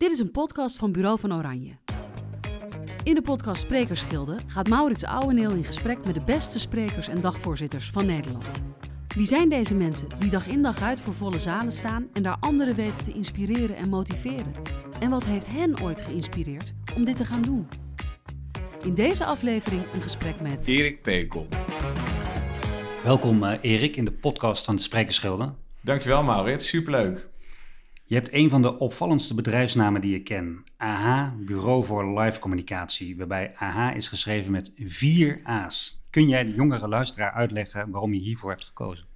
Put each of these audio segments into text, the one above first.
Dit is een podcast van Bureau van Oranje. In de podcast Sprekersgilde gaat Maurits Ouweneel in gesprek met de beste sprekers en dagvoorzitters van Nederland. Wie zijn deze mensen die dag in dag uit voor volle zalen staan en daar anderen weten te inspireren en motiveren? En wat heeft hen ooit geïnspireerd om dit te gaan doen? In deze aflevering een gesprek met Erik Pekel. Welkom uh, Erik in de podcast van de Sprekersgilde. Dankjewel Maurits, superleuk. Je hebt een van de opvallendste bedrijfsnamen die ik ken. AHA, Bureau voor Live Communicatie, waarbij AHA is geschreven met vier A's. Kun jij de jongere luisteraar uitleggen waarom je hiervoor hebt gekozen?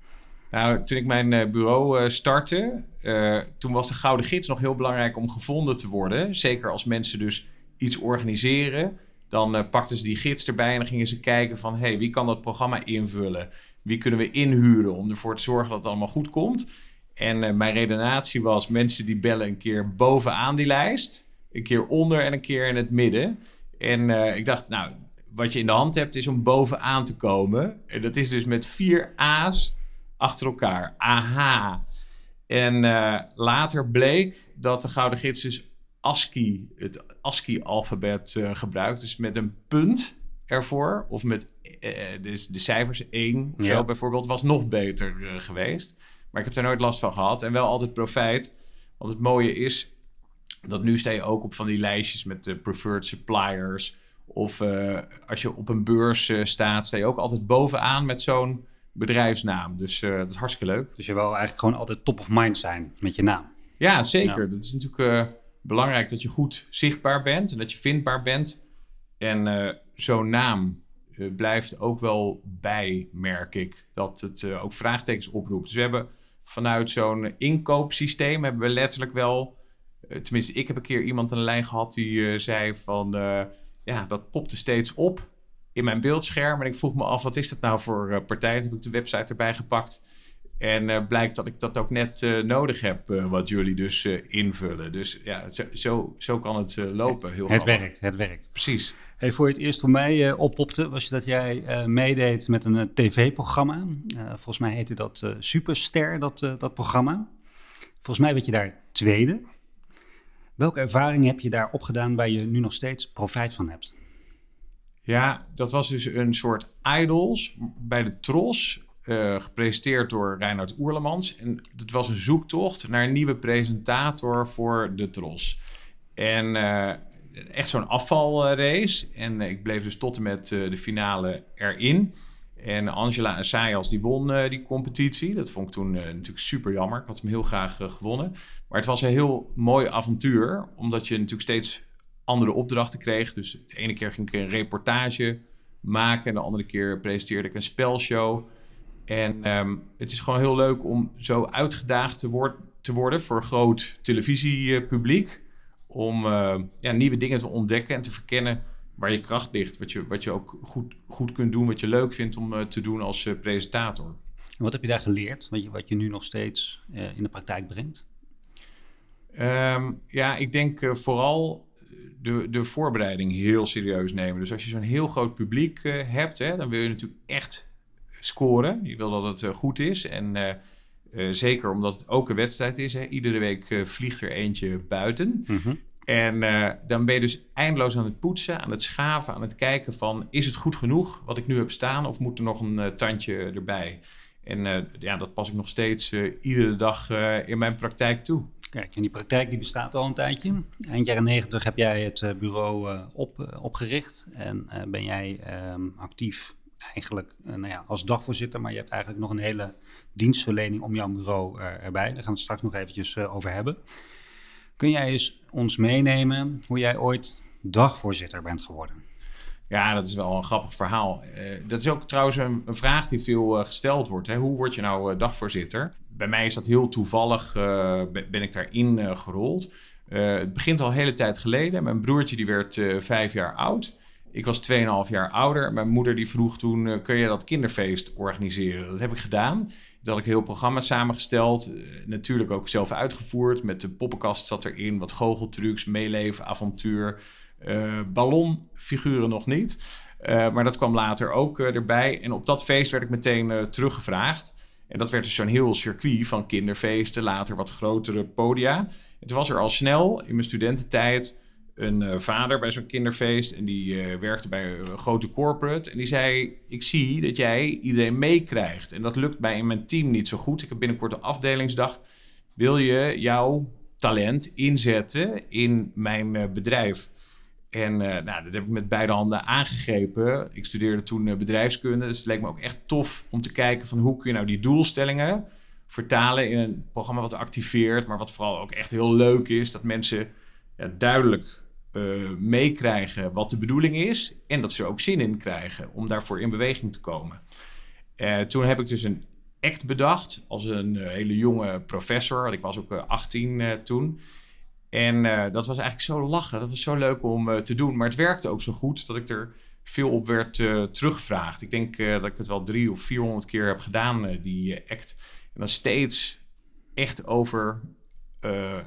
Nou, toen ik mijn uh, bureau uh, startte, uh, toen was de Gouden Gids nog heel belangrijk om gevonden te worden. Zeker als mensen dus iets organiseren, dan pakten ze die gids erbij en dan gingen ze kijken van... hé, hey, wie kan dat programma invullen? Wie kunnen we inhuren om ervoor te zorgen dat het allemaal goed komt? En uh, mijn redenatie was: mensen die bellen een keer bovenaan die lijst, een keer onder en een keer in het midden. En uh, ik dacht, nou, wat je in de hand hebt is om bovenaan te komen. En dat is dus met vier A's achter elkaar. Aha. En uh, later bleek dat de Gouden Gids dus ASCII, het ASCII-alfabet gebruikt. Dus met een punt ervoor, of met dus de cijfers 1 of ja. zo bijvoorbeeld, was nog beter geweest. Maar ik heb daar nooit last van gehad. En wel altijd profijt. Want het mooie is dat nu sta je ook op van die lijstjes met de preferred suppliers. Of uh, als je op een beurs uh, staat, sta je ook altijd bovenaan met zo'n bedrijfsnaam. Dus uh, dat is hartstikke leuk. Dus je wil eigenlijk gewoon altijd top of mind zijn met je naam. Ja, zeker. Ja. Dat is natuurlijk belangrijk dat je goed zichtbaar bent en dat je vindbaar bent. En zo'n naam blijft ook wel bij, merk ik. Dat het ook vraagtekens oproept. Dus we hebben vanuit zo'n inkoopsysteem hebben we letterlijk wel. Uh, tenminste, ik heb een keer iemand aan de lijn gehad die uh, zei van. Uh, ja, dat popte steeds op in mijn beeldscherm. En ik vroeg me af, wat is dat nou voor partij? Toen heb ik de website erbij gepakt. En blijkt dat ik dat ook net nodig heb, wat jullie dus invullen. Dus ja, zo, zo, zo kan het lopen. Heel het werkt, het werkt. Precies. Hey, voor het eerst voor mij uh, oppopte, was dat jij uh, meedeed met een uh, tv-programma. volgens mij heette dat Superster, dat, dat programma. Volgens mij werd je daar tweede. Welke ervaring heb je daar opgedaan waar je nu nog steeds profijt van hebt? Ja, dat was dus een soort idols bij de Tros, gepresenteerd door Reinhard Oerlemans. En het was een zoektocht naar een nieuwe presentator voor de Tros. En echt zo'n afvalrace. En ik bleef dus tot en met uh, de finale erin. En Angela Sayas die won die competitie. Dat vond ik toen natuurlijk super jammer. Ik had hem heel graag gewonnen. Maar het was een heel mooi avontuur. Omdat je natuurlijk steeds andere opdrachten kreeg. Dus de ene keer ging ik een reportage maken. En de andere keer presenteerde ik een spelshow. En um, het is gewoon heel leuk om zo uitgedaagd te, te worden voor groot televisiepubliek om uh, ja, nieuwe dingen te ontdekken en te verkennen waar je kracht ligt. Wat je, wat je ook goed, goed kunt doen, wat je leuk vindt om uh, te doen als uh, presentator. En wat heb je daar geleerd, wat je, wat je nu nog steeds in de praktijk brengt? Um, ja, ik denk vooral de, de voorbereiding heel serieus nemen. Dus als je zo'n heel groot publiek hebt, hè, dan wil je natuurlijk echt scoren. Je wil dat het goed is en... Uh, zeker omdat het ook een wedstrijd is. Hè. Iedere week uh, vliegt er eentje buiten. Mm -hmm. En uh, dan ben je dus eindeloos aan het poetsen, aan het schaven, aan het kijken van... is het goed genoeg wat ik nu heb staan of moet er nog een tandje erbij? En ja, dat pas ik nog steeds iedere dag in mijn praktijk toe. Kijk, en die praktijk die bestaat al een tijdje. Eind jaren negentig heb jij het bureau op, opgericht en ben jij um, actief eigenlijk nou ja, als dagvoorzitter, maar je hebt eigenlijk nog een hele dienstverlening om jouw bureau uh, erbij. Daar gaan we het straks nog eventjes uh, over hebben. Kun jij eens ons meenemen hoe jij ooit dagvoorzitter bent geworden? Ja, dat is wel een grappig verhaal. dat is ook trouwens een, vraag die veel gesteld wordt. Hè? Hoe word je nou dagvoorzitter? Bij mij is dat heel toevallig, ben ik daarin gerold. het begint al een hele tijd geleden. Mijn broertje die werd vijf jaar oud. Ik was 2,5 jaar ouder. Mijn moeder die vroeg toen, kun je dat kinderfeest organiseren? Dat heb ik gedaan. Had ik heel programma samengesteld. Uh, natuurlijk ook zelf uitgevoerd. Met de poppenkast zat erin. Wat goocheltrucs, meeleven, avontuur. Uh, ballonfiguren nog niet. maar dat kwam later ook erbij. En op dat feest werd ik meteen teruggevraagd. En dat werd dus zo'n heel circuit van kinderfeesten, later wat grotere podia. Toen was er al snel in mijn studententijd een uh, vader bij zo'n kinderfeest. En die uh, werkte bij een grote corporate. En die zei: Ik zie dat jij iedereen meekrijgt. En dat lukt mij in mijn team niet zo goed. Ik heb binnenkort een afdelingsdag. Wil je jouw talent inzetten in mijn bedrijf? En nou, dat heb ik met beide handen aangegrepen. Ik studeerde toen bedrijfskunde. Dus het leek me ook echt tof om te kijken van hoe kun je nou die doelstellingen vertalen in een programma wat activeert, maar wat vooral ook echt heel leuk is. Dat mensen ja, duidelijk uh, meekrijgen wat de bedoeling is. En dat ze er ook zin in krijgen om daarvoor in beweging te komen. Uh, toen heb ik dus een act bedacht als een uh, hele jonge professor. Ik was ook 18 toen. En dat was eigenlijk zo lachen. Dat was zo leuk om te doen. Maar het werkte ook zo goed dat ik er veel op werd teruggevraagd. Ik denk dat ik het wel drie of vierhonderd keer heb gedaan, die act. En dan steeds echt over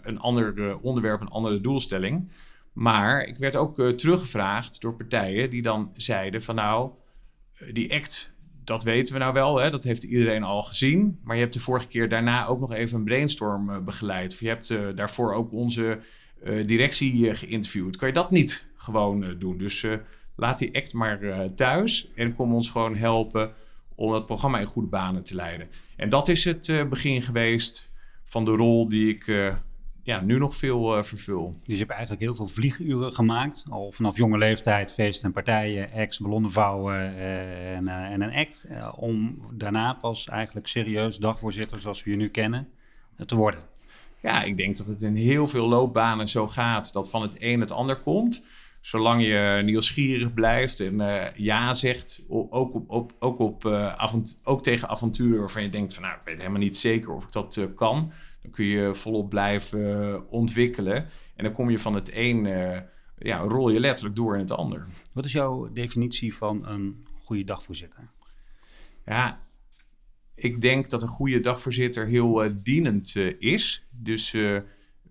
een ander onderwerp, een andere doelstelling. Maar ik werd ook uh, teruggevraagd door partijen die dan zeiden van nou, eh, die act, dat weten we nou wel, hè, dat heeft iedereen al gezien. Maar je hebt de vorige keer daarna ook nog even een brainstorm uh, begeleid. Of je hebt daarvoor ook onze directie geïnterviewd. Kan je dat niet gewoon doen? Dus laat die act maar thuis en kom ons gewoon helpen om dat programma in goede banen te leiden. En dat is het begin geweest van de rol die ik ja, nu nog veel uh, vervul. Dus je hebt eigenlijk heel veel vlieguren gemaakt. Al vanaf jonge leeftijd, feesten en partijen, ex, ballonnen vouwen uh, en, uh, en, een act. om daarna pas eigenlijk serieus dagvoorzitter zoals we je nu kennen te worden. Ja, ik denk dat het in heel veel loopbanen zo gaat dat van het een het ander komt. Zolang je nieuwsgierig blijft en ja zegt, ook, op, op, ook, op, avont ook tegen avonturen waarvan je denkt van nou, ik weet helemaal niet zeker of ik dat kan dan kun je volop blijven ontwikkelen. En dan kom je van het een, uh, ja, rol je letterlijk door in het ander. Wat is jouw definitie van een goede dagvoorzitter? Ja, ik denk dat een goede dagvoorzitter heel uh, dienend uh, is. Dus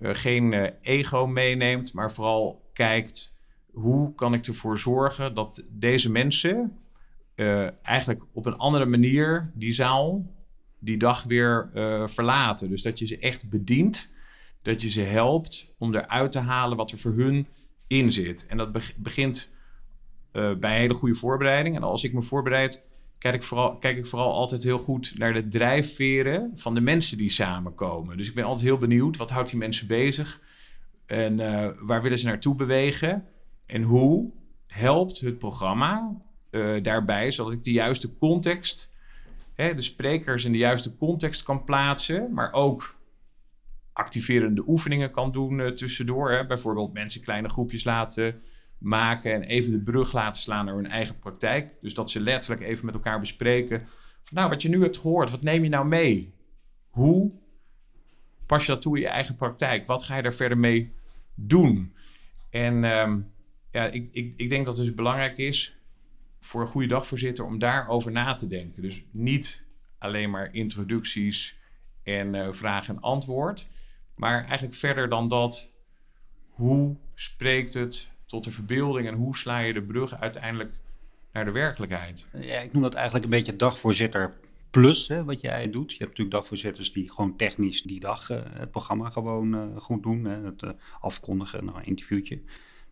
geen ego meeneemt, maar vooral kijkt hoe kan ik ervoor zorgen dat deze mensen eigenlijk op een andere manier die zaal die dag weer uh, verlaten. Dus dat je ze echt bedient, dat je ze helpt om eruit te halen wat er voor hun in zit. En dat begint uh, bij hele goede voorbereiding. En als ik me voorbereid, kijk ik, vooral, kijk ik vooral altijd heel goed naar de drijfveren van de mensen die samenkomen. Dus ik ben altijd heel benieuwd, wat houdt die mensen bezig? En uh, waar willen ze naartoe bewegen? En hoe helpt het programma daarbij, zodat ik de juiste context hè, de sprekers in de juiste context kan plaatsen, maar ook activerende oefeningen kan doen uh, tussendoor. Hè. Bijvoorbeeld mensen kleine groepjes laten maken en even de brug laten slaan naar hun eigen praktijk. Dus dat ze letterlijk even met elkaar bespreken. Nou, wat je nu hebt gehoord, wat neem je nou mee? Hoe pas je dat toe in je eigen praktijk? Wat ga je daar verder mee doen? En um, ja, ik, ik, ik denk dat het dus belangrijk is voor een goede dagvoorzitter om daarover na te denken. Dus niet alleen maar introducties en uh, vraag en antwoord. Maar eigenlijk verder dan dat, hoe spreekt het tot de verbeelding en hoe sla je de brug uiteindelijk naar de werkelijkheid? Ja, ik noem dat eigenlijk een beetje dagvoorzitter plus, hè, wat jij doet. Je hebt natuurlijk dagvoorzitters die gewoon technisch die dag uh, het programma gewoon uh, goed doen. Hè, het afkondigen, nou, een interviewtje.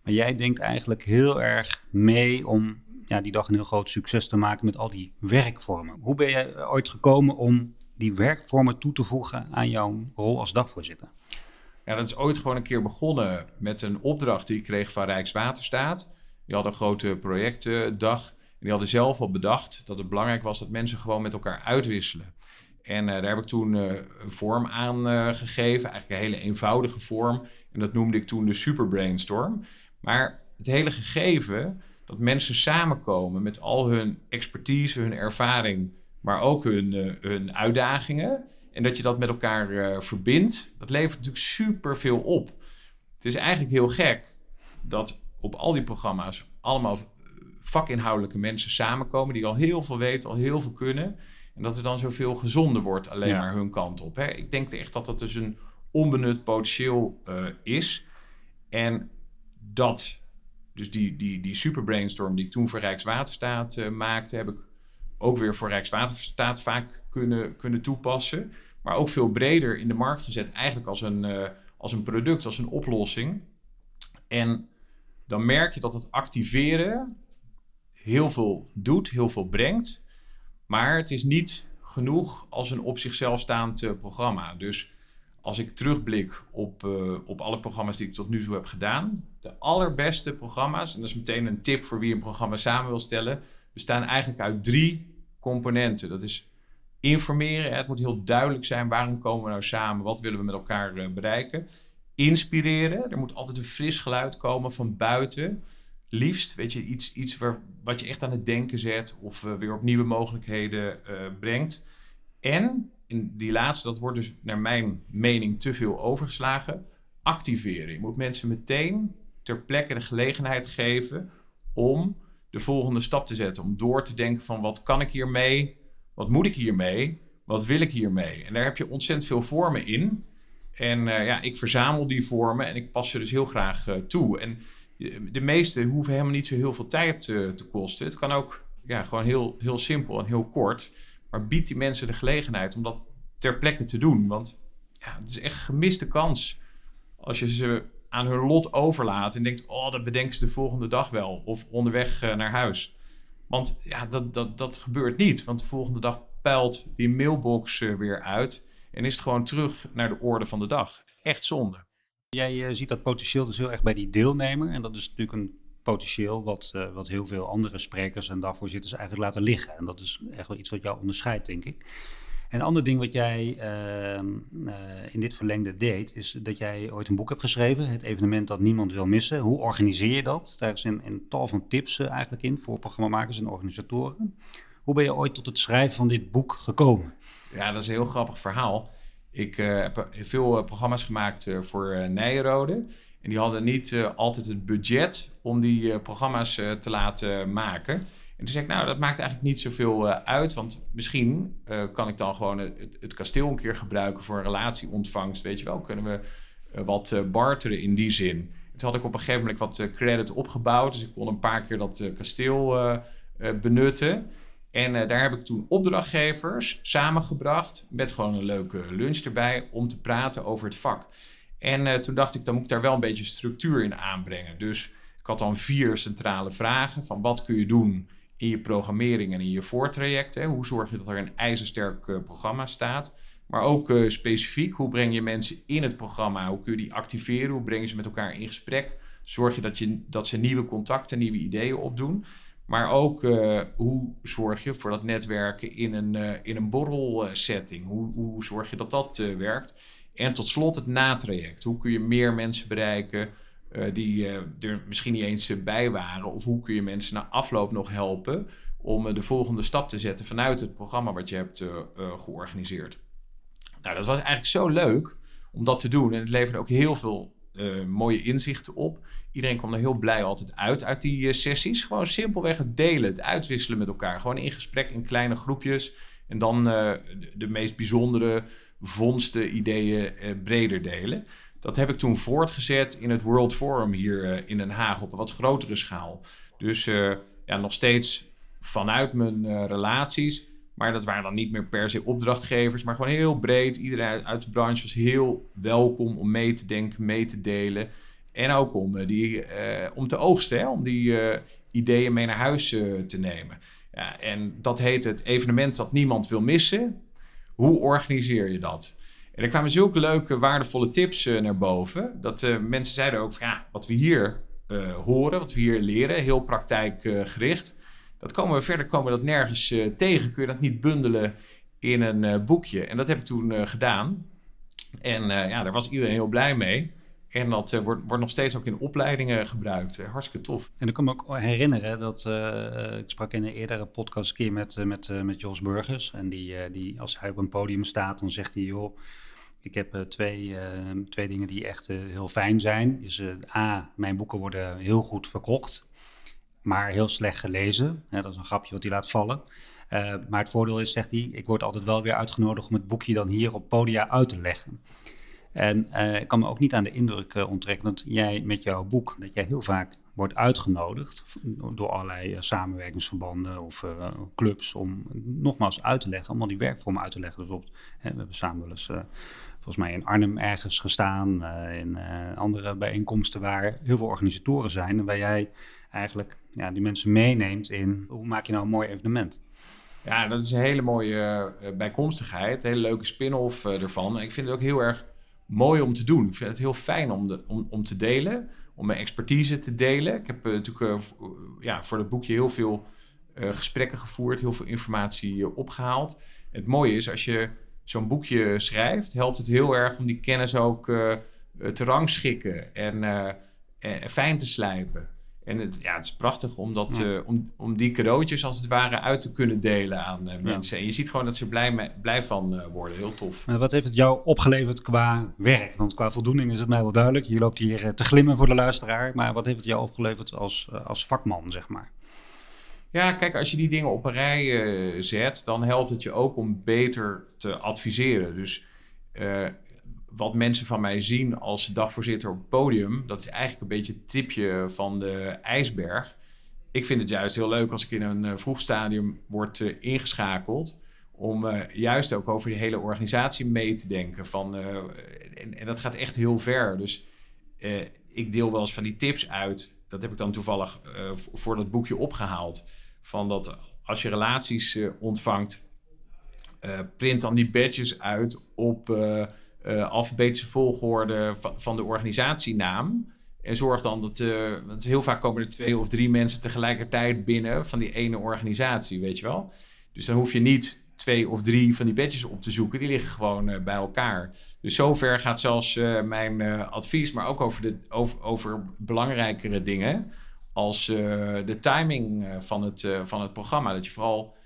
Maar jij denkt eigenlijk heel erg mee om ja, die dag een heel groot succes te maken met al die werkvormen. Hoe ben je ooit gekomen om die werkvormen toe te voegen aan jouw rol als dagvoorzitter? Ja, dat is ooit gewoon een keer begonnen met een opdracht die ik kreeg van Rijkswaterstaat. Die hadden een grote projectdag. En die hadden zelf al bedacht dat het belangrijk was dat mensen gewoon met elkaar uitwisselen. En uh, daar heb ik toen uh, een vorm aan uh, gegeven, eigenlijk een hele eenvoudige vorm. En dat noemde ik toen de super brainstorm. Maar het hele gegeven dat mensen samenkomen met al hun expertise, hun ervaring, maar ook hun, uh, hun uitdagingen. En dat je dat met elkaar uh, verbindt, dat levert natuurlijk super veel op. Het is eigenlijk heel gek dat op al die programma's allemaal vakinhoudelijke mensen samenkomen die al heel veel weten, al heel veel kunnen. En dat er dan zoveel gezonden wordt alleen maar hun kant op. Hè? Ik denk echt dat dat dus een onbenut potentieel uh, is. En dat dus die, die, die super brainstorm die ik toen voor Rijkswaterstaat uh, maakte, heb ik ook weer voor Rijkswaterstaat vaak kunnen, kunnen toepassen. Maar ook veel breder in de markt gezet, eigenlijk als een, uh, als een product, als een oplossing. En dan merk je dat het activeren heel veel doet, heel veel brengt. Maar het is niet genoeg als een op zichzelf staand uh, programma. Dus als ik terugblik op, uh, op alle programma's die ik tot nu toe heb gedaan, de allerbeste programma's, en dat is meteen een tip voor wie een programma samen wil stellen, bestaan eigenlijk uit drie componenten. Dat is informeren, het moet heel duidelijk zijn waarom komen we nou samen, wat willen we met elkaar uh, bereiken. Inspireren, er moet altijd een fris geluid komen van buiten. Liefst, weet je, iets, iets waar, wat je echt aan het denken zet of uh, weer op nieuwe mogelijkheden brengt. En in die laatste, dat wordt dus naar mijn mening te veel overgeslagen. Activeren. Je moet mensen meteen ter plekke de gelegenheid geven om de volgende stap te zetten. Om door te denken van wat kan ik hiermee? Wat moet ik hiermee? Wat wil ik hiermee? En daar heb je ontzettend veel vormen in. En uh, ja, ik verzamel die vormen en ik pas ze dus heel graag uh, toe. En de meeste hoeven helemaal niet zo heel veel tijd te kosten. Het kan ook ja, gewoon heel, heel simpel en heel kort. Maar biedt die mensen de gelegenheid om dat ter plekke te doen. Want ja, het is echt gemiste kans als je ze aan hun lot overlaat en denkt: oh, dat bedenken ze de volgende dag wel. Of onderweg uh, naar huis. Want ja, dat, dat, dat gebeurt niet. Want de volgende dag peilt die mailbox uh, weer uit. En is het gewoon terug naar de orde van de dag. Echt zonde. Jij uh, ziet dat potentieel dus heel erg bij die deelnemer. En dat is natuurlijk een potentieel wat, uh, wat heel veel andere sprekers en dagvoorzitters eigenlijk laten liggen. En dat is echt wel iets wat jou onderscheidt, denk ik. En een ander ding wat jij uh, uh, in dit verlengde deed, is dat jij ooit een boek hebt geschreven, het evenement dat niemand wil missen. Hoe organiseer je dat? Daar is een, een tal van tips uh, eigenlijk in voor programmamakers en organisatoren. Hoe ben je ooit tot het schrijven van dit boek gekomen? Ja, dat is een heel grappig verhaal. Ik heb veel programma's gemaakt voor Nijrode. En die hadden niet uh, altijd het budget om die uh, programma's uh, te laten maken. En toen zei ik, nou, dat maakt eigenlijk niet zoveel uit. Want misschien kan ik dan gewoon het, kasteel een keer gebruiken voor relatieontvangst. Weet je wel, kunnen we wat barteren in die zin. En toen had ik op een gegeven moment wat credit opgebouwd. Dus ik kon een paar keer dat kasteel benutten. En daar heb ik toen opdrachtgevers samengebracht met gewoon een leuke lunch erbij om te praten over het vak. En uh, toen dacht ik, dan moet ik daar wel een beetje structuur in aanbrengen. Dus ik had dan vier centrale vragen van wat kun je doen in je programmering en in je voortraject. Hè? Hoe zorg je dat er een ijzersterk uh, programma staat? Maar ook uh, specifiek, hoe breng je mensen in het programma? Hoe kun je die activeren? Hoe breng je ze met elkaar in gesprek? Zorg je dat, je, dat ze nieuwe contacten, nieuwe ideeën opdoen? Maar ook hoe zorg je voor dat netwerken in een, in een borrelsetting? Hoe, hoe zorg je dat dat werkt? En tot slot het natraject. Hoe kun je meer mensen bereiken uh, die uh, er misschien niet eens bij waren? Of hoe kun je mensen na afloop nog helpen om de volgende stap te zetten vanuit het programma wat je hebt georganiseerd? Nou, dat was eigenlijk zo leuk om dat te doen. En het leverde ook heel veel mooie inzichten op. Iedereen kwam er heel blij altijd uit uit die sessies. Gewoon simpelweg het delen, het uitwisselen met elkaar. Gewoon in gesprek in kleine groepjes. En dan de meest bijzondere vondsten, ideeën eh, breder delen. Dat heb ik toen voortgezet in het World Forum hier eh, in Den Haag op een wat grotere schaal. Dus eh, ja, nog steeds vanuit mijn relaties. Maar dat waren dan niet meer per se opdrachtgevers, maar gewoon heel breed. Iedereen uit de branche was heel welkom om mee te denken, mee te delen. En ook om, die, om te oogsten, hè? om die ideeën mee naar huis te nemen. Ja, en dat heet het evenement dat niemand wil missen. Hoe organiseer je dat? En er kwamen zulke leuke, waardevolle tips uh, naar boven. Dat uh, mensen zeiden ook van ja, wat we hier uh, horen, wat we hier leren, heel praktijkgericht. dat komen we verder komen we dat nergens tegen. Kun je dat niet bundelen in een boekje? En dat heb ik toen gedaan. En ja, daar was iedereen heel blij mee. En dat uh, wordt, wordt nog steeds ook in opleidingen gebruikt. Uh, hartstikke tof. En ik kan me ook herinneren dat uh, ik sprak in een eerdere podcast een keer met, met, met Jos Burgers. En die, die, als hij op een podium staat, dan zegt hij: joh, ik heb twee, twee dingen die echt heel fijn zijn. Is A, mijn boeken worden heel goed verkocht, maar heel slecht gelezen. dat is een grapje wat hij laat vallen. maar het voordeel is, zegt hij, ik word altijd wel weer uitgenodigd om het boekje dan hier op podia uit te leggen. En uh, ik kan me ook niet aan de indruk uh, onttrekken dat jij met jouw boek, dat jij heel vaak wordt uitgenodigd door allerlei uh, samenwerkingsverbanden of clubs om nogmaals uit te leggen, om al die werkvormen uit te leggen. Dus op, hè, we hebben samen wel eens volgens mij in Arnhem ergens gestaan, in andere bijeenkomsten waar heel veel organisatoren zijn en waar jij eigenlijk ja, die mensen meeneemt in hoe maak je nou een mooi evenement. Ja, dat is een hele mooie bijkomstigheid, een hele leuke spin-off ervan. Ik vind het ook heel erg mooi om te doen. Ik vind het heel fijn om, de, om, om te delen, om mijn expertise te delen. Ik heb uh, natuurlijk uh, ja, voor het boekje heel veel gesprekken gevoerd, heel veel informatie opgehaald. het mooie is, als je zo'n boekje schrijft, helpt het heel erg om die kennis ook te rangschikken en, en fijn te slijpen. En het, ja, het is prachtig om, dat, uh, om, om die cadeautjes als het ware uit te kunnen delen aan uh, mensen. En je ziet gewoon dat ze blij, blij van uh, worden. Heel tof. Wat heeft het jou opgeleverd qua werk? Want qua voldoening is het mij wel duidelijk. Je loopt hier te glimmen voor de luisteraar. Maar wat heeft het jou opgeleverd als, als vakman, zeg maar? Ja, kijk, als je die dingen op een rij zet, dan helpt het je ook om beter te adviseren. Dus wat mensen van mij zien als dagvoorzitter op podium, dat is eigenlijk een beetje het tipje van de ijsberg. Ik vind het juist heel leuk als ik in een uh, vroeg stadium word uh, ingeschakeld. Om uh, juist ook over die hele organisatie mee te denken. Van, en, en, dat gaat echt heel ver. Dus ik deel wel eens van die tips uit. Dat heb ik dan toevallig voor dat boekje opgehaald. Van dat als je relaties ontvangt, print dan die badges uit op uh, alfabetische volgorde van, van, de organisatienaam. En zorg dan dat, uh, want heel vaak komen er twee of drie mensen tegelijkertijd binnen van die ene organisatie, weet je wel. Dus dan hoef je niet twee of drie van die badges op te zoeken. Die liggen gewoon uh, bij elkaar. Dus zover gaat zelfs mijn advies, maar ook over, de, over, over belangrijkere dingen. Als de timing van, het, van het programma. Dat je vooral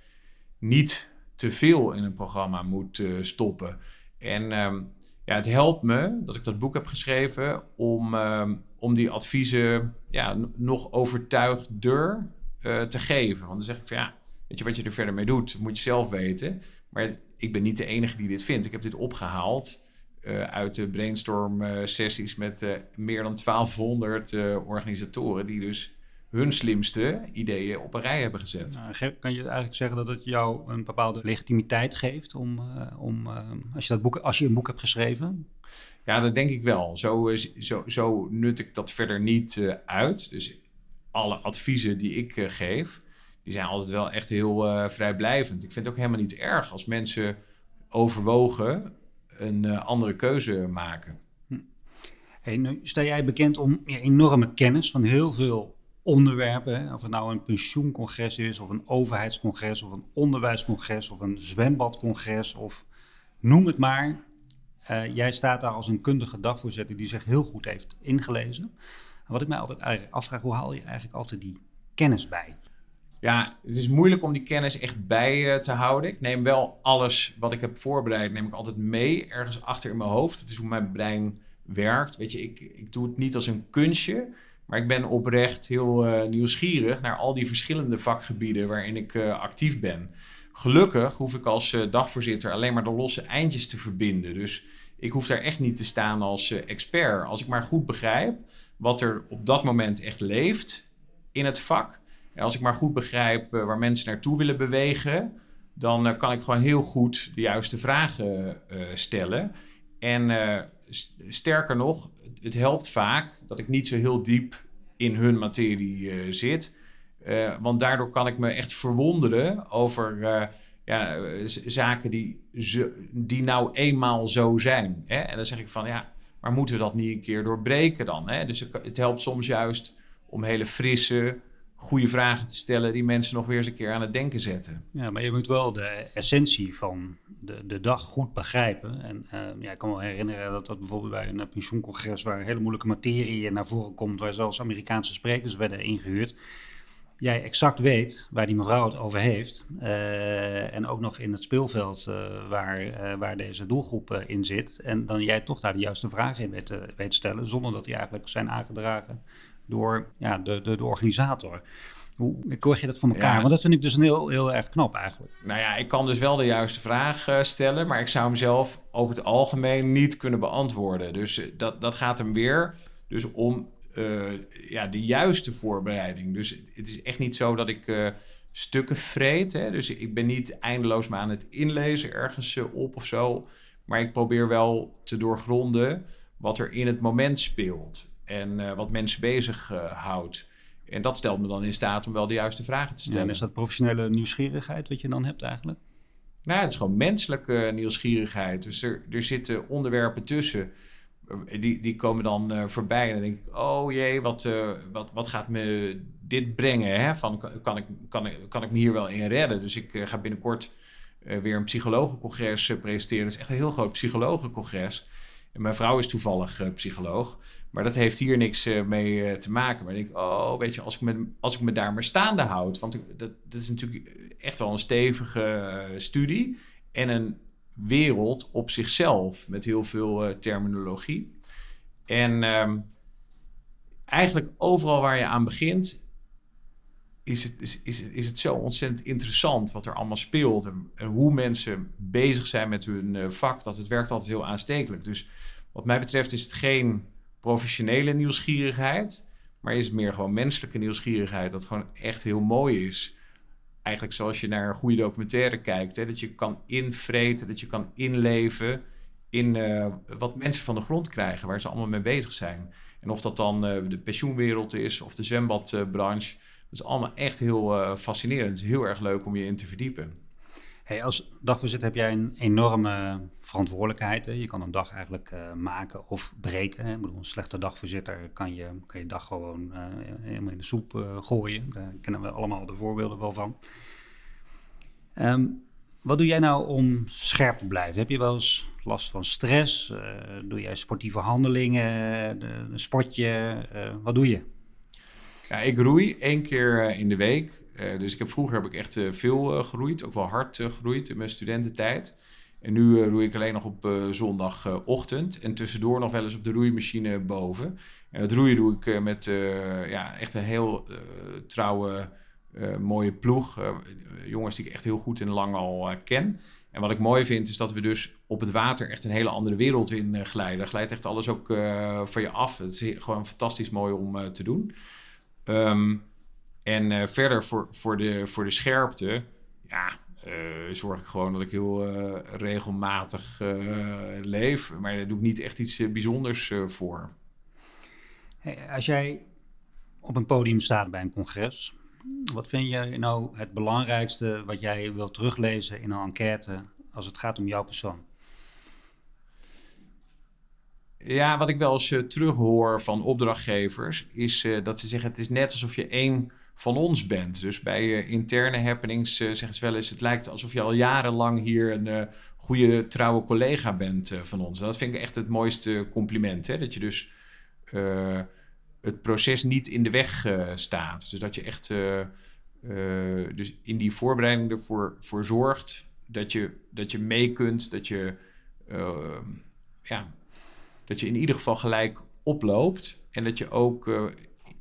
niet te veel in een programma moet stoppen. En ehm, ja, het helpt me dat ik dat boek heb geschreven om, ehm, om die adviezen ja, nog overtuigder uh, te geven. Want dan zeg ik van ja, weet je wat je er verder mee doet, moet je zelf weten. Maar ik ben niet de enige die dit vindt. Ik heb dit opgehaald uh, uit de brainstorm uh, sessies met meer dan 1200 organisatoren die dus hun slimste ideeën op een rij hebben gezet. Nou, kan je eigenlijk zeggen dat het jou een bepaalde legitimiteit geeft om, uh, om uh, als, je dat boek, als je een boek hebt geschreven? Ja, dat denk ik wel. Zo, zo, zo nut ik dat verder niet uh, uit. Dus alle adviezen die ik geef, die zijn altijd wel echt heel vrijblijvend. Ik vind het ook helemaal niet erg als mensen overwogen een andere keuze maken. Hm. Hey, nu sta jij bekend om je enorme kennis van heel veel onderwerpen. Of het nou een pensioencongres is, of een overheidscongres, of een onderwijscongres, of een zwembadcongres, of noem het maar. Uh, jij staat daar als een kundige dagvoorzitter die zich heel goed heeft ingelezen. En wat ik mij altijd eigenlijk afvraag, hoe haal je eigenlijk altijd die kennis bij? Ja, het is moeilijk om die kennis echt bij uh, te houden. Ik neem wel alles wat ik heb voorbereid, neem ik altijd mee, ergens achter in mijn hoofd. Dat is hoe mijn brein werkt. Weet je, ik, ik doe het niet als een kunstje. Maar ik ben oprecht heel uh, nieuwsgierig naar al die verschillende vakgebieden waarin ik uh, actief ben. Gelukkig hoef ik als uh, dagvoorzitter alleen maar de losse eindjes te verbinden. Dus ik hoef daar echt niet te staan als expert. Als ik maar goed begrijp wat er op dat moment echt leeft in het vak. En als ik maar goed begrijp waar mensen naartoe willen bewegen, dan kan ik gewoon heel goed de juiste vragen stellen. En sterker nog, het helpt vaak dat ik niet zo heel diep in hun materie uh, zit. Uh, want daardoor kan ik me echt verwonderen over uh, ja, zaken die, die nou eenmaal zo zijn. Hè? En dan zeg ik van ja, maar moeten we dat niet een keer doorbreken dan? Hè? Dus het, het helpt soms juist om hele frisse, goede vragen te stellen die mensen nog weer eens een keer aan het denken zetten. Ja, maar je moet wel de essentie van de, de dag goed begrijpen. En uh, ja, ik kan me herinneren dat dat bijvoorbeeld bij een pensioencongres waar hele moeilijke materie naar voren komt, waar zelfs Amerikaanse sprekers werden ingehuurd. jij exact weet waar die mevrouw het over heeft. eh, en ook nog in het speelveld eh, waar, eh, waar deze doelgroep eh, in zit. En dan jij toch daar de juiste vragen in weet, weet te stellen, zonder dat die eigenlijk zijn aangedragen door ja, de, de, de organisator. Hoe krijg je dat voor elkaar? Ja. Want dat vind ik dus een heel, heel erg knap eigenlijk. Nou ja, ik kan dus wel de juiste vraag eh, stellen, maar ik zou hem zelf over het algemeen niet kunnen beantwoorden. Dus eh, dat, dat gaat hem weer dus om eh, ja, de juiste voorbereiding. Dus het is echt niet zo dat ik stukken vreet. Hè? Dus ik ben niet eindeloos maar aan het inlezen ergens op of zo. Maar ik probeer wel te doorgronden wat er in het moment speelt. En eh, wat mensen bezig eh, houdt. En dat stelt me dan in staat om wel de juiste vragen te Ja, stellen. en is dat professionele nieuwsgierigheid wat je dan hebt eigenlijk? Nou, het is gewoon menselijke nieuwsgierigheid. Dus er, er zitten onderwerpen tussen. eh, Die, die komen dan voorbij. En dan denk ik, oh jee, wat, wat, wat gaat me dit brengen? Hè? Van, kan, ik, kan, ik, kan ik me hier wel in redden? Dus ik ga binnenkort weer een psychologencongres presenteren. Dat is echt een heel groot psychologencongres. En mijn vrouw is toevallig psycholoog. Maar dat heeft hier niks eh, mee eh, te maken. Maar ik denk, oh, weet je, als ik me, als ik me daar maar staande houd. Want ik- dat, is natuurlijk echt wel een stevige eh, studie. En een wereld op zichzelf. Met heel veel terminologie. En ehm, eigenlijk overal waar je aan begint. Is het, is, is, is het zo ontzettend interessant wat er allemaal speelt. En, hoe mensen bezig zijn met hun vak. Dat het werkt altijd heel aanstekelijk. Dus wat mij betreft is het geen professionele nieuwsgierigheid. Maar is het meer gewoon menselijke nieuwsgierigheid. Dat gewoon echt heel mooi is. Eigenlijk zoals je naar een goede documentaire kijkt. Hè, dat je kan invreten, dat je kan inleven in eh, wat mensen van de grond krijgen. Waar ze allemaal mee bezig zijn. En of dat dan eh, de pensioenwereld is of de zwembadbranche. Dat is allemaal echt heel eh, fascinerend. Het is heel erg leuk om je in te verdiepen. Hey, als dagvoorzitter heb jij een enorme verantwoordelijkheid. Hè? Je kan een dag eigenlijk eh, maken of breken. Hè? Ik bedoel, een slechte dagvoorzitter kan je, kan je dag gewoon eh, helemaal in de soep eh, gooien. Daar kennen we allemaal de voorbeelden wel van. Ehm, wat doe jij nou om scherp te blijven? Heb je wel eens last van stress? Doe jij sportieve handelingen? De, een sportje? Wat doe je? Ja, ik roei één keer in de week. Eh, dus ik heb, vroeger heb ik echt eh, veel eh, geroeid. Ook wel hard geroeid in mijn studententijd. En nu roei ik alleen nog op zondagochtend. En tussendoor nog wel eens op de roeimachine boven. En dat roeien doe ik met ja, echt een heel trouwe, mooie ploeg. Jongens die ik echt heel goed en lang al ken. En wat ik mooi vind is dat we dus op het water echt een hele andere wereld in glijden. Er glijdt echt alles ook van je af. Het is gewoon fantastisch mooi om te doen. Ehm, en eh, verder voor, voor, de, voor de scherpte, ja, eh, zorg ik gewoon dat ik heel eh, regelmatig leef. Maar daar doe ik niet echt iets bijzonders voor. Hey, als jij op een podium staat bij een congres, wat vind je nou het belangrijkste wat jij wilt teruglezen in een enquête als het gaat om jouw persoon? Ja, wat ik wel eens terughoor van opdrachtgevers, is dat ze zeggen: het is net alsof je één van ons bent. Dus bij uh, interne happenings zeggen ze wel eens: het lijkt alsof je al jarenlang hier een goede, trouwe collega bent van ons. Dat vind ik echt het mooiste compliment. Hè? Dat je dus het proces niet in de weg staat. Dus dat je echt dus in die voorbereiding ervoor voor zorgt dat je, dat je mee kunt, dat je, ja, dat je in ieder geval gelijk oploopt. En dat je ook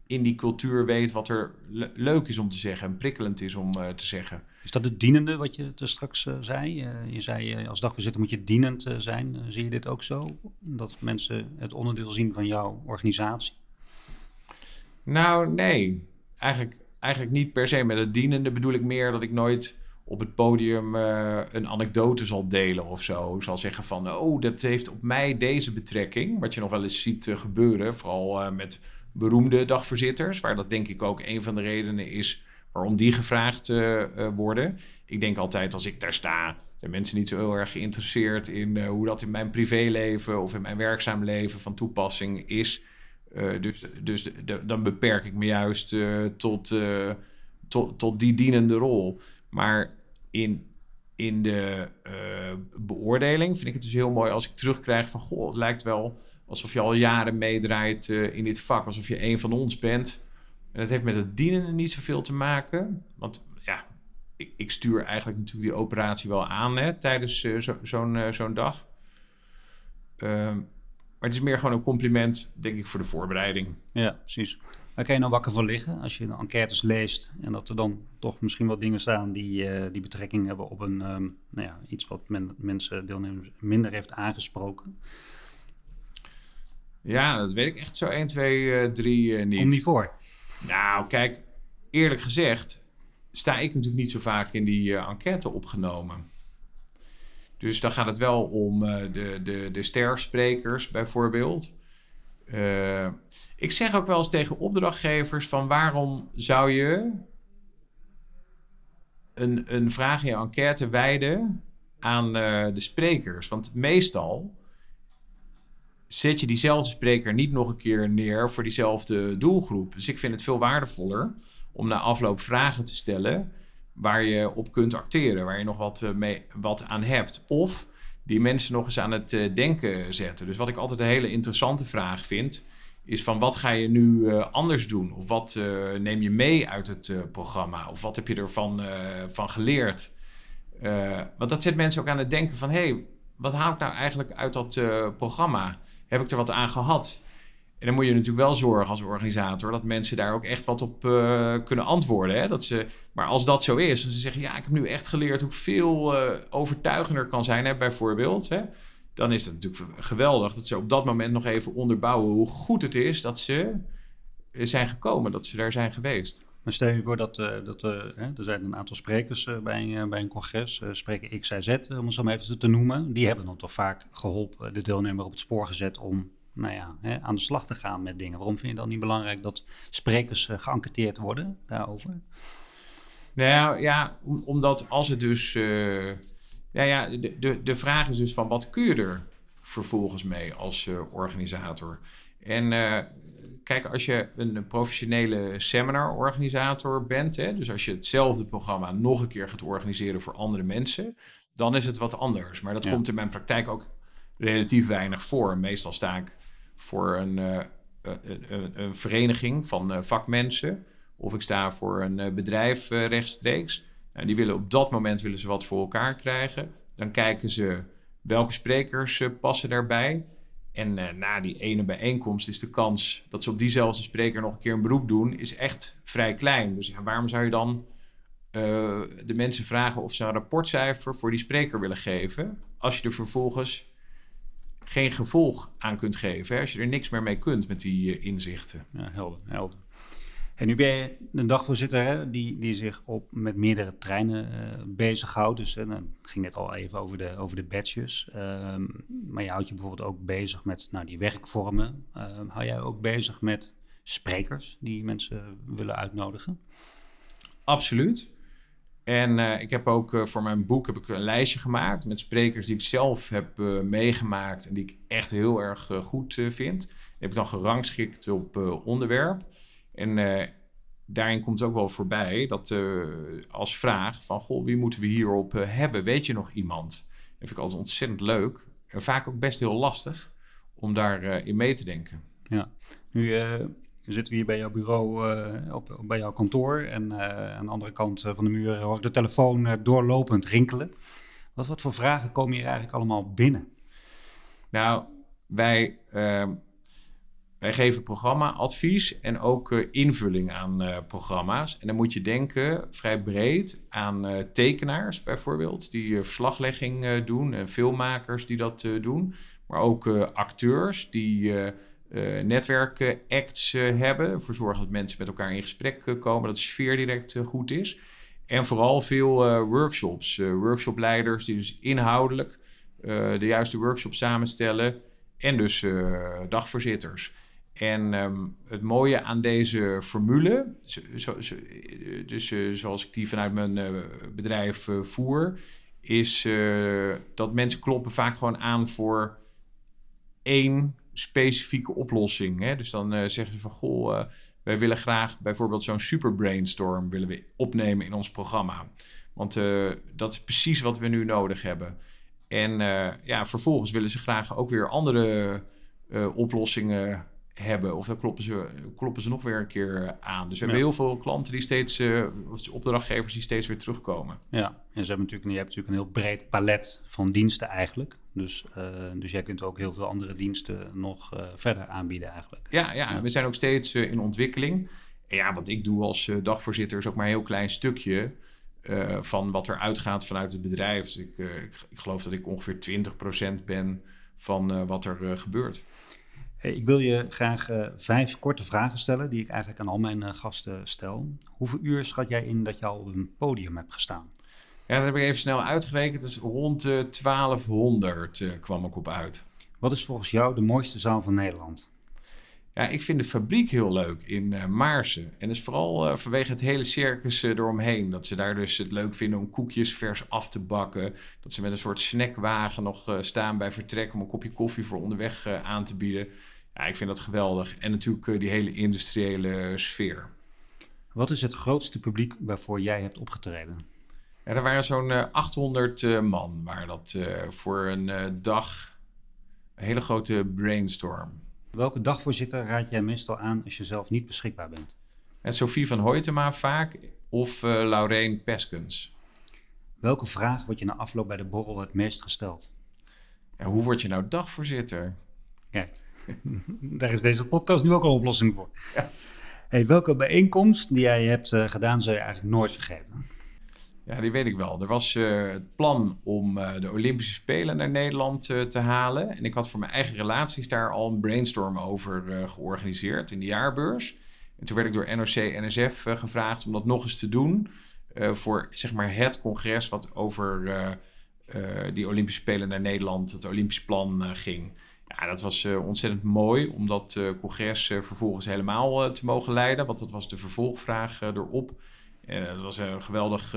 in die cultuur weet wat er le leuk is om te zeggen en prikkelend is om te zeggen. Is dat het dienende wat je er straks zei? je zei als dagvoorzitter moet je dienend zijn. zie je dit ook zo? Dat mensen het onderdeel zien van jouw organisatie? Nou, nee. Eigenlijk, eigenlijk niet per se. Met het dienende bedoel ik meer dat ik nooit op het podium een anekdote zal delen of zo. Zal zeggen van, oh, dat heeft op mij deze betrekking. Wat je nog wel eens ziet gebeuren, vooral met beroemde dagvoorzitters. Waar dat denk ik ook een van de redenen is waarom die gevraagd worden. Ik denk altijd als ik daar sta, zijn mensen niet zo heel erg geïnteresseerd in hoe dat in mijn privéleven of in mijn werkzaam leven van toepassing is. Dus dus dan beperk ik me juist tot, tot, tot die dienende rol. Maar in, in de beoordeling vind ik het dus heel mooi als ik terugkrijg van... goh, het lijkt wel alsof je al jaren meedraait in dit vak. Alsof je een van ons bent. En dat heeft met het dienen niet zoveel te maken. Want ja, ik, ik stuur eigenlijk natuurlijk die operatie wel aan hè, tijdens uh, zo'n dag. Uh, maar het is meer gewoon een compliment, denk ik, voor de voorbereiding. Ja, precies. Waar kan je nou wakker van liggen als je de enquêtes leest en dat er dan toch misschien wat dingen staan die, die betrekking hebben op een, um, nou ja, iets wat men, mensen, deelnemers, minder heeft aangesproken? Ja, dat weet ik echt zo 1, 2, 3 niet. Kom niet voor. Nou, kijk, eerlijk gezegd sta ik natuurlijk niet zo vaak in die uh, enquête opgenomen. Dus dan gaat het wel om uh, de, de, de stersprekers bijvoorbeeld. Uh, ik zeg ook wel eens tegen opdrachtgevers van waarom zou je een, een vraag in je enquête wijden aan de sprekers? Want meestal zet je diezelfde spreker niet nog een keer neer voor diezelfde doelgroep. Dus ik vind het veel waardevoller om na afloop vragen te stellen waar je op kunt acteren, waar je nog wat, mee, wat aan hebt. Of die mensen nog eens aan het uh, denken zetten. Dus wat ik altijd een hele interessante vraag vind, is van wat ga je nu uh, anders doen? Of wat neem je mee uit het programma? Of wat heb je ervan van geleerd? want dat zet mensen ook aan het denken van... hé, hey, wat haal ik nou eigenlijk uit dat programma? Heb ik er wat aan gehad? En dan moet je natuurlijk wel zorgen als organisator dat mensen daar ook echt wat op uh, kunnen antwoorden. Hè? Dat ze, maar als dat zo is, en ze zeggen: Ja, ik heb nu echt geleerd hoe veel uh, overtuigender kan zijn, hè, bijvoorbeeld. Hè? Dan is het natuurlijk geweldig dat ze op dat moment nog even onderbouwen hoe goed het is dat ze zijn gekomen, dat ze daar zijn geweest. Maar stel je voor dat, uh, dat uh, hè, er zijn een aantal sprekers uh, bij, bij een congres, spreker X, Y, Z, om het zo maar even te noemen. Die hebben dan toch vaak geholpen, de deelnemer op het spoor gezet om nou ja, hè, aan de slag te gaan met dingen. Waarom vind je dan niet belangrijk dat sprekers geënquêteerd worden daarover? Nou ja, omdat als het dus. Ja, ja, de, de, de vraag is dus van wat kun je er vervolgens mee als organisator? En kijk, als je een professionele seminarorganisator bent, hè, dus als je hetzelfde programma nog een keer gaat organiseren voor andere mensen, dan is het wat anders. Maar dat ja. komt in mijn praktijk ook relatief weinig voor. Meestal sta ik voor een, uh, een, een, vereniging van uh, vakmensen. Of ik sta voor een uh, bedrijf rechtstreeks. En die willen op dat moment willen ze wat voor elkaar krijgen. Dan kijken ze welke sprekers passen daarbij. En na die ene bijeenkomst is de kans dat ze op diezelfde spreker nog een keer een beroep doen, is echt vrij klein. Dus waarom zou je dan de mensen vragen of ze een rapportcijfer voor die spreker willen geven, als je er vervolgens geen gevolg aan kunt geven. Hè, als je er niks meer mee kunt met die uh, inzichten. Ja, helder, helder. En nu ben je een dagvoorzitter hè, die, die zich op, met meerdere treinen uh, bezighoudt. Dus uh, het ging net al even over de, over de badges. Uh, maar je houdt je bijvoorbeeld ook bezig met nou, die werkvormen. Ehm, hou jij ook bezig met sprekers die mensen willen uitnodigen? Absoluut. En uh, ik heb ook uh, voor mijn boek heb ik een lijstje gemaakt met sprekers die ik zelf heb meegemaakt en die ik echt heel erg goed vind. Die heb ik dan gerangschikt op onderwerp. En daarin komt het ook wel voorbij dat als vraag van, goh, wie moeten we hierop hebben? Weet je nog iemand? Dat vind ik altijd ontzettend leuk en vaak ook best heel lastig om daarin in mee te denken. Ja, nu zitten we hier bij jouw bureau, uh, op, bij jouw kantoor. En aan de andere kant van de muur hoor ik de telefoon doorlopend rinkelen. Wat, wat voor vragen komen hier eigenlijk allemaal binnen? Nou, wij, wij geven programma-advies en ook invulling aan programma's. En dan moet je denken vrij breed aan tekenaars bijvoorbeeld, die verslaglegging doen. En filmmakers die dat doen. Maar ook acteurs die netwerkacts hebben. Ervoor zorgen dat mensen met elkaar in gesprek komen, dat de sfeer direct goed is. En vooral veel workshops. workshopleiders die dus inhoudelijk de juiste workshop samenstellen. En dus dagvoorzitters. En um, het mooie aan deze formule, zo, dus zoals ik die vanuit mijn bedrijf voer, is dat mensen kloppen vaak gewoon aan voor één specifieke oplossing. Hè? Dus dan zeggen ze van, goh, wij willen graag bijvoorbeeld zo'n super brainstorm willen we opnemen in ons programma. Want dat is precies wat we nu nodig hebben. En ja, vervolgens willen ze graag ook weer andere oplossingen hebben. Of dan kloppen ze, kloppen ze nog weer een keer aan. Dus we Ja. hebben heel veel klanten die steeds, eh, of opdrachtgevers die steeds weer terugkomen. Ja, en ze hebben natuurlijk, je hebt natuurlijk een heel breed palet van diensten eigenlijk. Dus, eh, dus jij kunt ook heel veel andere diensten nog eh, verder aanbieden eigenlijk. Ja, ja, Ja. we zijn ook steeds in ontwikkeling. En ja, wat ik doe als dagvoorzitter is ook maar een heel klein stukje van wat er uitgaat vanuit het bedrijf. Dus ik, ik, ik geloof dat ik ongeveer 20% ben van wat er gebeurt. Hey, ik wil je graag eh, vijf korte vragen stellen die ik eigenlijk aan al mijn eh, gasten stel. Hoeveel uur schat jij in dat je al op een podium hebt gestaan? Ja, dat heb ik even snel uitgerekend. Dus rond de 1200 eh, kwam ik op uit. Wat is volgens jou de mooiste zaal van Nederland? Ja, ik vind de fabriek heel leuk in eh Maarsen. En dat is vooral eh, vanwege het hele circus eh, eromheen. Dat ze daar dus het leuk vinden om koekjes vers af te bakken. Dat ze met een soort snackwagen nog eh, staan bij vertrek om een kopje koffie voor onderweg eh, aan te bieden. Ja, ik vind dat geweldig. En natuurlijk eh, die hele industriële sfeer. Wat is het grootste publiek waarvoor jij hebt opgetreden? Ja, er waren zo'n eh, 800 eh, man, waar dat eh, voor een eh, dag een hele grote brainstorm. Welke dagvoorzitter raad jij meestal aan als je zelf niet beschikbaar bent? En Sophie van Hoytema vaak of eh Laureen Peskens. Welke vraag wordt je na afloop bij de borrel het meest gesteld? Ja, hoe word je nou dagvoorzitter? Kijk, daar is deze podcast nu ook een oplossing voor. Ja. Hey, welke bijeenkomst die jij hebt eh, gedaan, zou je eigenlijk nooit vergeten? Ja, die weet ik wel. Er was eh, het plan om eh, de Olympische Spelen naar Nederland te halen. En ik had voor mijn eigen relaties daar al een brainstorm over georganiseerd in de jaarbeurs. En toen werd ik door NOC-NSF gevraagd om dat nog eens te doen. voor zeg maar het congres wat over die Olympische Spelen naar Nederland, het Olympisch plan ging. Ja, dat was eh, ontzettend mooi om dat eh, congres eh, vervolgens helemaal te mogen leiden. Want dat was de vervolgvraag erop. En het was een geweldig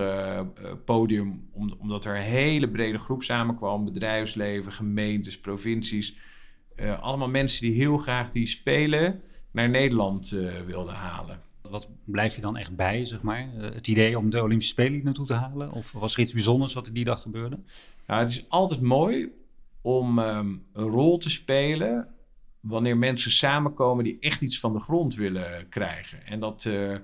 podium, om- omdat er een hele brede groep samenkwam. Bedrijfsleven, gemeentes, provincies. Allemaal mensen die heel graag die spelen naar Nederland wilden halen. Wat blijf je dan echt bij, zeg maar? Het idee om de Olympische Spelen naartoe te halen? Of was er iets bijzonders wat er die dag gebeurde? Nou, het is altijd mooi om ehm, een rol te spelen wanneer mensen samenkomen die echt iets van de grond willen krijgen. En dat eh, is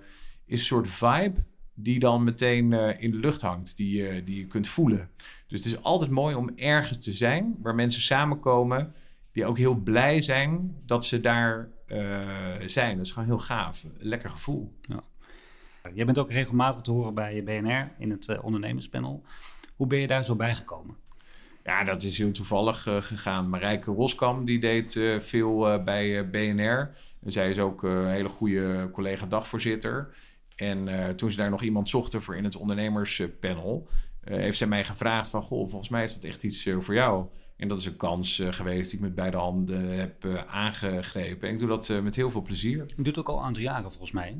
een soort vibe die dan meteen eh, in de lucht hangt, die, je- die je kunt voelen. Dus het is altijd mooi om ergens te zijn waar mensen samenkomen die ook heel blij zijn dat ze daar zijn. Dat is gewoon heel gaaf. Een lekker gevoel. Jij bent ook regelmatig te horen bij BNR in het ondernemerspanel. Hoe ben je daar zo bijgekomen? Ja, dat is heel toevallig eh, gegaan. Marijke Roskam die deed eh, veel eh, bij BNR. En zij is ook een hele goede collega dagvoorzitter. En toen ze daar nog iemand zochten voor in het ondernemerspanel... heeft zij mij gevraagd van... Goh, volgens mij is dat echt iets voor jou. En dat is een kans geweest die ik met beide handen heb aangegrepen. En ik doe dat met heel veel plezier. Je doet ook al een aantal jaren volgens mij.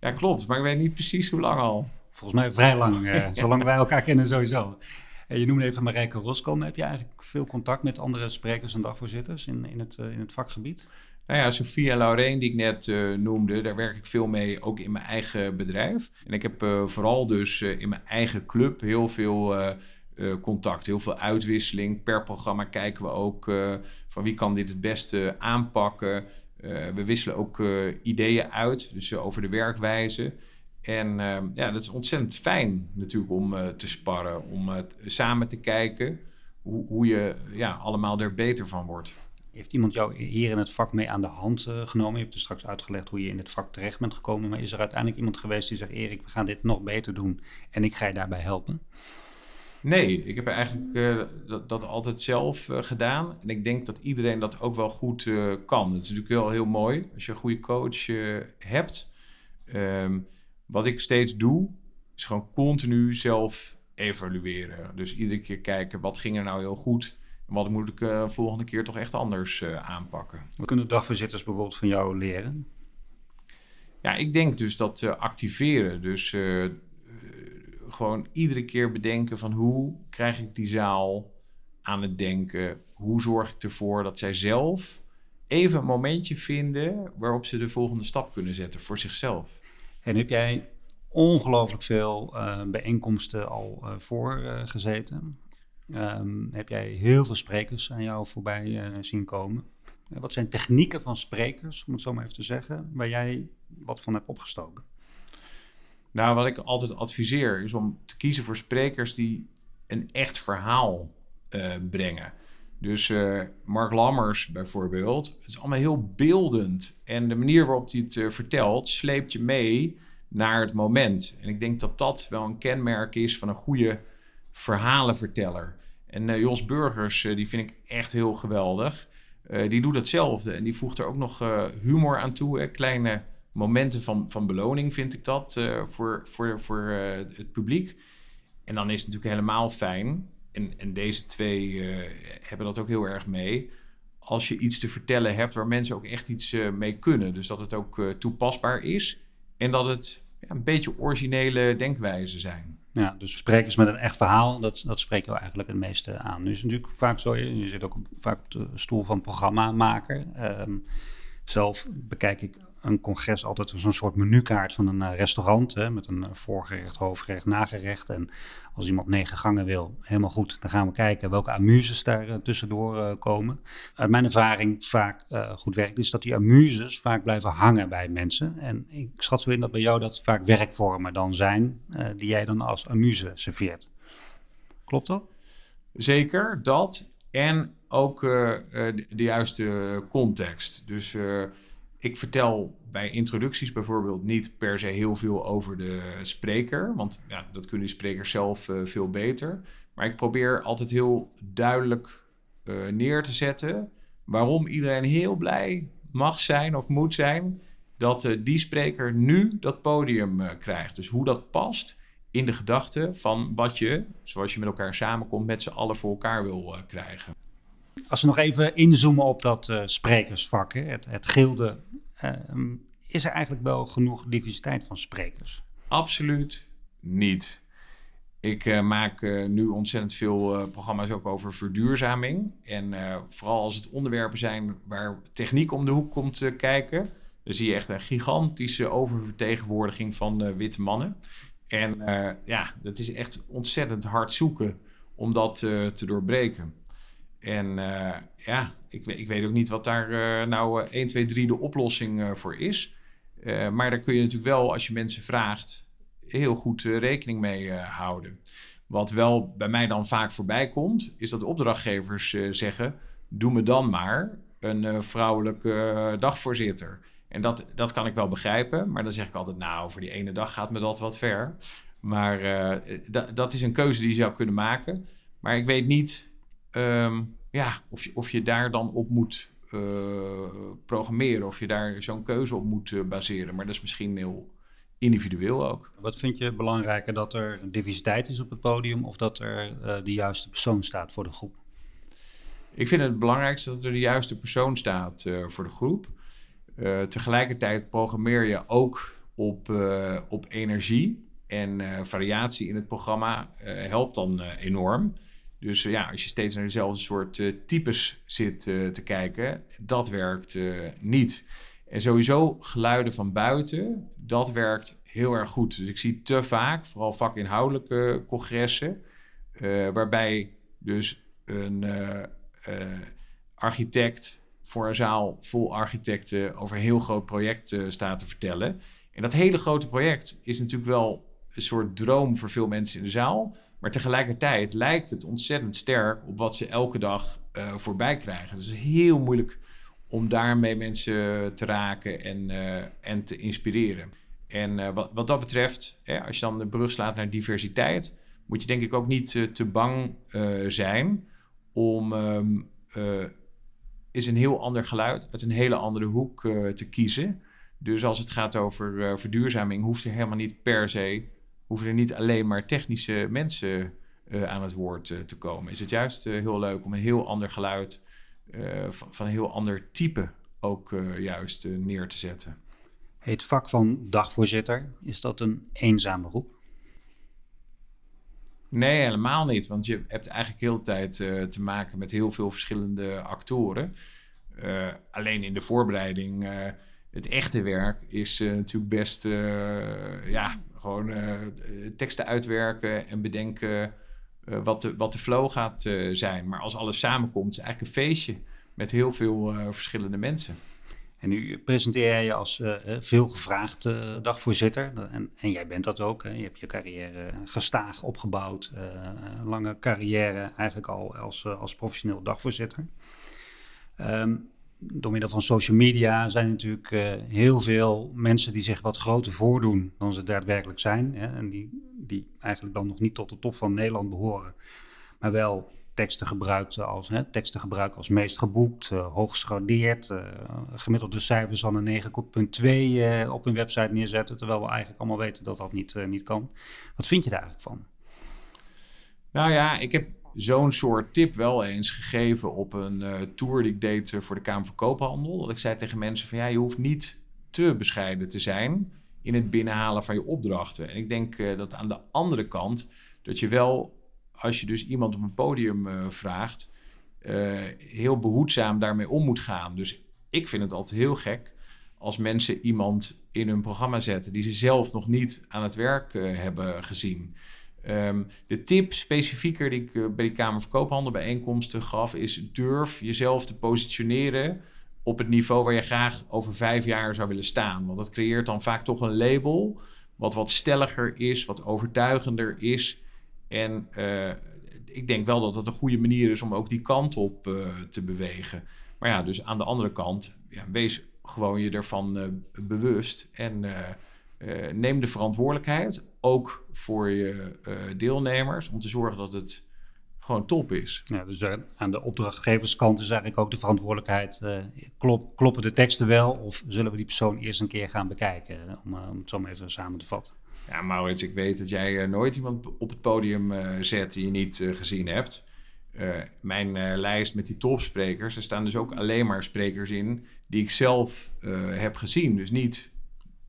Ja, klopt. Maar ik weet niet precies hoe lang al. Volgens mij vrij lang, zolang wij elkaar kennen sowieso. En je noemde even Marijke Roskom. Heb je eigenlijk veel contact met andere sprekers en dagvoorzitters in, in, het, eh, in het vakgebied? Nou ja, Sophia en Laureen, die ik net eh, noemde, daar werk ik veel mee, ook in mijn eigen bedrijf. En ik heb eh, vooral dus in mijn eigen club heel veel contact, heel veel uitwisseling. Per programma kijken we ook van wie kan dit het beste aanpakken. We wisselen ook ideeën uit, dus over de werkwijze. En eh, ja, dat is ontzettend fijn natuurlijk om eh, te sparren, om eh, samen te kijken hoe, hoe je ja, allemaal er beter van wordt. Heeft iemand jou hier in het vak mee aan de hand eh, genomen? Je hebt er straks uitgelegd hoe je in het vak terecht bent gekomen. Maar is er uiteindelijk iemand geweest die zegt... Erik, we gaan dit nog beter doen en ik ga je daarbij helpen? Nee, ik heb eigenlijk dat, dat altijd zelf gedaan. En ik denk dat iedereen dat ook wel goed kan. Het is natuurlijk wel heel mooi als je een goede coach hebt. Ehm, wat ik steeds doe, is gewoon continu zelf evalueren. Dus iedere keer kijken, wat ging er nou heel goed? En wat moet ik eh volgende keer toch echt anders eh, aanpakken? Wat kunnen dagvoorzitters bijvoorbeeld van jou leren? Ja, ik denk dus dat eh, activeren. Dus gewoon iedere keer bedenken van hoe krijg ik die zaal aan het denken? Hoe zorg ik ervoor dat zij zelf even een momentje vinden waarop ze de volgende stap kunnen zetten voor zichzelf? En heb jij ongelooflijk veel eh, bijeenkomsten al eh, voor eh, gezeten? Ehm, heb jij heel veel sprekers aan jou voorbij zien komen? Wat zijn technieken van sprekers, om het zo maar even te zeggen, waar jij wat van hebt opgestoken? Nou, wat ik altijd adviseer is om te kiezen voor sprekers die een echt verhaal uh, brengen. Dus uh, Mark Lammers bijvoorbeeld, het is allemaal heel beeldend. En de manier waarop hij het uh, vertelt, sleept je mee naar het moment. En ik denk dat dat wel een kenmerk is van een goede verhalenverteller. En Jos Burgers, die vind ik echt heel geweldig. die doet hetzelfde en die voegt er ook nog humor aan toe. Kleine momenten van, van beloning vind ik dat voor, voor, voor het publiek. En dan is het natuurlijk helemaal fijn en, en deze twee eh, hebben dat ook heel erg mee. Als je iets te vertellen hebt waar mensen ook echt iets uh, mee kunnen. Dus dat het ook uh, toepasbaar is. En dat het ja, een beetje originele denkwijzen zijn. Ja, dus sprekers met een echt verhaal, dat, dat spreekt jou eigenlijk het meeste aan. Nu is het natuurlijk vaak zo, je, je zit ook vaak op de stoel van programmamaker. Um, zelf bekijk ik een congres altijd een soort menukaart van een uh, restaurant. Hè, met een uh, voorgerecht, hoofdgerecht, nagerecht. En als iemand negen gangen wil, helemaal goed. Dan gaan we kijken welke amuses daar uh, tussendoor komen. Uit mijn ervaring vaak goed werkt, is dat die amuses vaak blijven hangen bij mensen. En ik schat zo in dat bij jou dat vaak werkvormen dan zijn die jij dan als amuse serveert. Klopt dat? Zeker, dat. En ook de, juiste context. Dus ik vertel bij introducties bijvoorbeeld niet per se heel veel over de spreker, want ja, dat kunnen de sprekers zelf uh, veel beter. Maar ik probeer altijd heel duidelijk uh, neer te zetten waarom iedereen heel blij mag zijn of moet zijn dat uh, die spreker nu dat podium krijgt. Dus hoe dat past in de gedachte van wat je, zoals je met elkaar samenkomt, met z'n allen voor elkaar wil krijgen. Als we nog even inzoomen op dat uh, sprekersvak, het, het gilde, uh, is er eigenlijk wel genoeg diversiteit van sprekers? Absoluut niet. Ik uh, maak uh, nu ontzettend veel programma's ook over verduurzaming. En vooral als het onderwerpen zijn waar techniek om de hoek komt kijken, dan zie je echt een gigantische oververtegenwoordiging van witte mannen. En ja, dat is echt ontzettend hard zoeken om dat te doorbreken. En uh, ja, ik, ik, weet ook niet wat daar uh, nou 1, 2, 3 de oplossing uh, voor is. maar daar kun je natuurlijk wel, als je mensen vraagt, heel goed rekening mee houden. Wat wel bij mij dan vaak voorbij komt, is dat opdrachtgevers zeggen: doe me dan maar een vrouwelijke dagvoorzitter. En dat, dat kan ik wel begrijpen, maar dan zeg ik altijd: nou, voor die ene dag gaat me dat wat ver. Maar dat is een keuze die je zou kunnen maken. Maar ik weet niet um, ja, of, je, of je daar dan op moet uh, programmeren, of je daar zo'n keuze op moet uh, baseren. Maar dat is misschien heel individueel ook. Wat vind je belangrijker, dat er diversiteit is op het podium of dat er uh, de juiste persoon staat voor de groep? Ik vind het belangrijkste dat er de juiste persoon staat voor de groep. tegelijkertijd programmeer je ook op, op energie. En variatie in het programma helpt dan enorm. Dus eh, ja, als je steeds naar dezelfde soort uh, types zit uh, te kijken, dat werkt niet. En sowieso geluiden van buiten, dat werkt heel erg goed. Dus ik zie te vaak, vooral vakinhoudelijke congressen, waarbij dus een architect voor een zaal vol architecten over een heel groot project staat te vertellen. En dat hele grote project is natuurlijk wel een soort droom voor veel mensen in de zaal. Maar tegelijkertijd lijkt het ontzettend sterk op wat ze elke dag uh, voorbij krijgen. Dus heel moeilijk om daarmee mensen te raken en, uh, en te inspireren. En uh, wat, wat dat betreft, hè, als je dan de brug slaat naar diversiteit, moet je denk ik ook niet te bang zijn om um, is een heel ander geluid uit een hele andere hoek te kiezen. Dus als het gaat over verduurzaming, hoeft er helemaal niet per se hoeven er niet alleen maar technische mensen uh, aan het woord uh, te komen. Is het juist uh, heel leuk om een heel ander geluid van, van, een heel ander type ook juist neer te zetten. Het vak van dagvoorzitter, is dat een eenzaam beroep? Nee, helemaal niet. Want je hebt eigenlijk heel de tijd te maken met heel veel verschillende actoren. alleen in de voorbereiding, het echte werk is natuurlijk best ja, gewoon uh, teksten uitwerken en bedenken wat, de, wat de flow gaat zijn. Maar als alles samenkomt, is het eigenlijk een feestje. met heel veel verschillende mensen. En nu presenteer jij je als veelgevraagd dagvoorzitter. En, en, jij bent dat ook. Hè? Je hebt je carrière gestaag opgebouwd. Lange carrière eigenlijk al als, als professioneel dagvoorzitter. Um, door middel van social media zijn natuurlijk heel veel mensen die zich wat groter voordoen dan ze daadwerkelijk zijn. Hè? En die, die eigenlijk dan nog niet tot de top van Nederland behoren. Maar wel teksten gebruikt als, hè, teksten gebruiken als meest geboekt, uh, hoog geschardeerd, uh, gemiddelde cijfers van een 9,2 uh, op hun website neerzetten, terwijl we eigenlijk allemaal weten dat dat niet, niet kan. Wat vind je daar eigenlijk van? Nou ja, ik heb zo'n soort tip wel eens gegeven op een tour die ik deed voor de Kamer van Koophandel. Dat ik zei tegen mensen van ja, je hoeft niet te bescheiden te zijn in het binnenhalen van je opdrachten. En ik denk dat aan de andere kant dat je wel als je dus iemand op een podium vraagt, heel behoedzaam daarmee om moet gaan. Dus ik vind het altijd heel gek als mensen iemand in hun programma zetten die ze zelf nog niet aan het werk hebben gezien. Um, de tip specifieker die ik bij die Kamer van Koophandel bijeenkomsten gaf, is durf jezelf te positioneren op het niveau waar je graag over vijf jaar zou willen staan. Want dat creëert dan vaak toch een label wat wat stelliger is, wat overtuigender is. En uh, ik denk wel dat het een goede manier is om ook die kant op uh, te bewegen. Maar ja, dus aan de andere kant, ja, wees gewoon je ervan bewust en neem de verantwoordelijkheid, ook voor je deelnemers, om te zorgen dat het gewoon top is. Ja, dus aan de opdrachtgeverskant is eigenlijk ook de verantwoordelijkheid, klop, kloppen de teksten wel of zullen we die persoon eerst een keer gaan bekijken, om, om het zo maar even samen te vatten. Ja, Maurits, ik weet dat jij nooit iemand op het podium zet die je niet gezien hebt. mijn lijst met die topsprekers, er staan dus ook alleen maar sprekers in die ik zelf heb gezien. Dus niet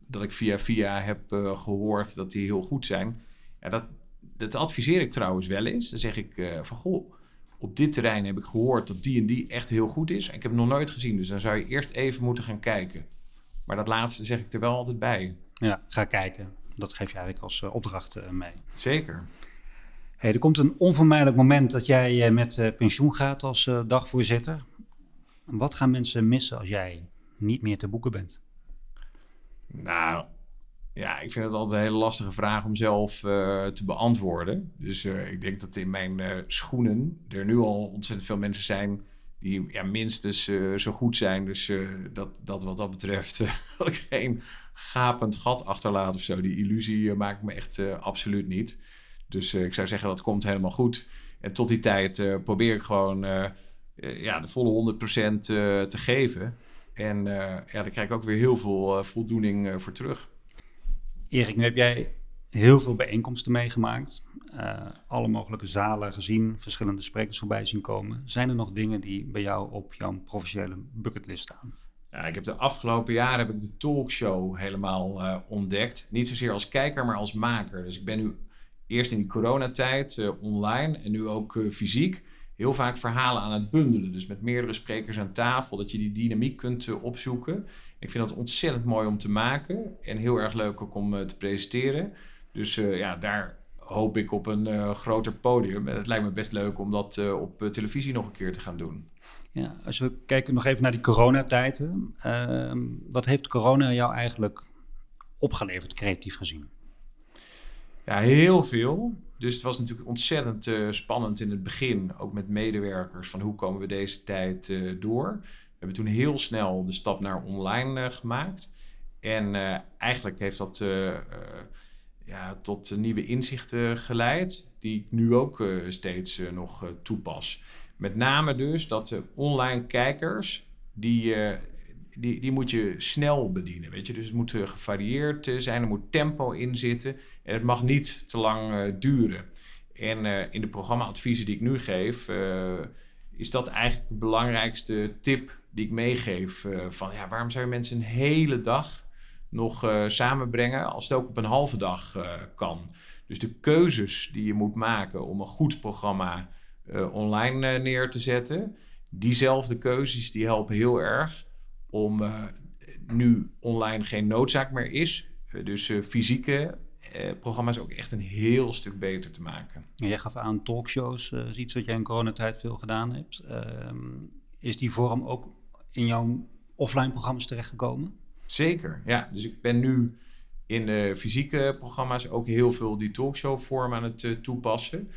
dat ik via via heb gehoord dat die heel goed zijn. Ja, dat, dat adviseer ik trouwens wel eens. Dan zeg ik van goh, op dit terrein heb ik gehoord dat die en die echt heel goed is. En ik heb hem nog nooit gezien, dus dan zou je eerst even moeten gaan kijken. Maar dat laatste zeg ik er wel altijd bij. Ja, ga kijken dat geef je eigenlijk als uh, opdracht mee. Zeker. Hey, er komt een onvermijdelijk moment dat jij met pensioen gaat als dagvoorzitter. Wat gaan mensen missen als jij niet meer te boeken bent? Nou, ja, ik vind het altijd een hele lastige vraag om zelf te beantwoorden. Dus ik denk dat in mijn schoenen er nu al ontzettend veel mensen zijn die ja, minstens zo goed zijn. Dus dat, dat wat dat betreft geen gapend gat achterlaat of zo. Die illusie maakt me echt absoluut niet. Dus ik zou zeggen dat komt helemaal goed. En tot die tijd probeer ik gewoon ja, de volle 100% te geven. En ja, daar krijg ik ook weer heel veel voldoening voor terug. Erik, nu heb jij heel veel bijeenkomsten meegemaakt. Alle mogelijke zalen gezien, verschillende sprekers voorbij zien komen. Zijn er nog dingen die bij jou op jouw professionele bucketlist staan? Ja, ik heb de afgelopen jaren heb ik de talkshow helemaal uh, ontdekt. Niet zozeer als kijker, maar als maker. Dus ik ben nu eerst in die coronatijd uh, online en nu ook fysiek heel vaak verhalen aan het bundelen. Dus met meerdere sprekers aan tafel, dat je die dynamiek kunt opzoeken. Ik vind dat ontzettend mooi om te maken en heel erg leuk ook om te presenteren. Dus ja, daar hoop ik op een uh, groter podium. En het lijkt me best leuk om dat uh, op eh, televisie nog een keer te gaan doen. Ja, als we kijken nog even naar die coronatijden. Uh, wat heeft corona jou eigenlijk opgeleverd, creatief gezien? Ja, heel veel. Dus het was natuurlijk ontzettend spannend in het begin. Ook met medewerkers van hoe komen we deze tijd door. We hebben toen heel snel de stap naar online gemaakt. En eigenlijk heeft dat ja, tot nieuwe inzichten geleid, die ik nu ook steeds nog toepas. Met name dus dat de online kijkers, die, die, die moet je snel bedienen. Weet je? Dus het moet gevarieerd zijn, er moet tempo in zitten en het mag niet te lang duren. En in de programmaadviezen die ik nu geef, is dat eigenlijk de belangrijkste tip die ik meegeef. van ja, waarom zou je mensen een hele dag nog samenbrengen als het ook op een halve dag kan. Dus de keuzes die je moet maken om een goed programma online neer te zetten, diezelfde keuzes die helpen heel erg om nu online geen noodzaak meer is. dus fysieke programma's ook echt een heel stuk beter te maken. jij gaf aan talkshows, is iets wat jij in coronatijd veel gedaan hebt. Ehm, is die vorm ook in jouw offline programma's terechtgekomen? Zeker, ja. Dus ik ben nu in de fysieke programma's ook heel veel die talkshow vorm aan het toepassen.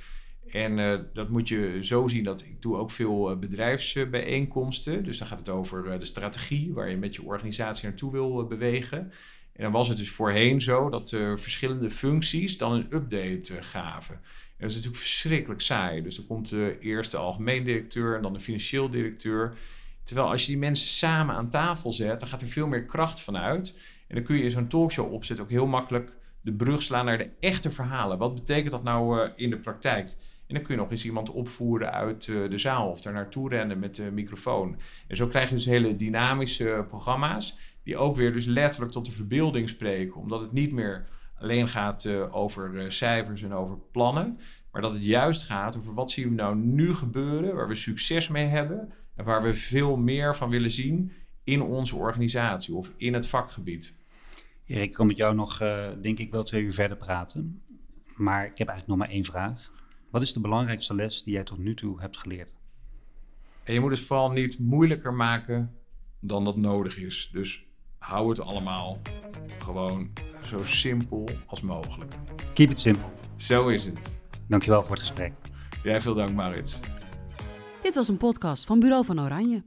En uh, dat moet je zo zien dat ik doe ook veel uh, bedrijfsbijeenkomsten. Dus dan gaat het over de strategie waar je met je organisatie naartoe wil bewegen. En dan was het dus voorheen zo dat verschillende functies dan een update gaven. En dat is natuurlijk verschrikkelijk saai. Dus dan komt de eerste algemeen directeur en dan de financieel directeur. Terwijl als je die mensen samen aan tafel zet, dan gaat er veel meer kracht van uit. En dan kun je in zo'n talkshow opzetten ook heel makkelijk de brug slaan naar de echte verhalen. Wat betekent dat nou in de praktijk? En dan kun je nog eens iemand opvoeren uit uh, de zaal of daar naartoe rennen met de microfoon. En zo krijg je dus hele dynamische programma's die ook weer dus letterlijk tot de verbeelding spreken. Omdat het niet meer alleen gaat uh, over cijfers en over plannen. Maar dat het juist gaat over wat zien we nou nu gebeuren, waar we succes mee hebben en waar we veel meer van willen zien in onze organisatie of in het vakgebied. Erik, ik kan met jou nog, denk ik, wel twee uur verder praten. Maar ik heb eigenlijk nog maar één vraag. Wat is de belangrijkste les die jij tot nu toe hebt geleerd? En je moet het vooral niet moeilijker maken dan dat nodig is. Dus hou het allemaal gewoon zo simpel als mogelijk. Keep it simple. Zo is het. Dankjewel voor het gesprek. Jij veel dank, Maurits. Dit was een podcast van Bureau van Oranje.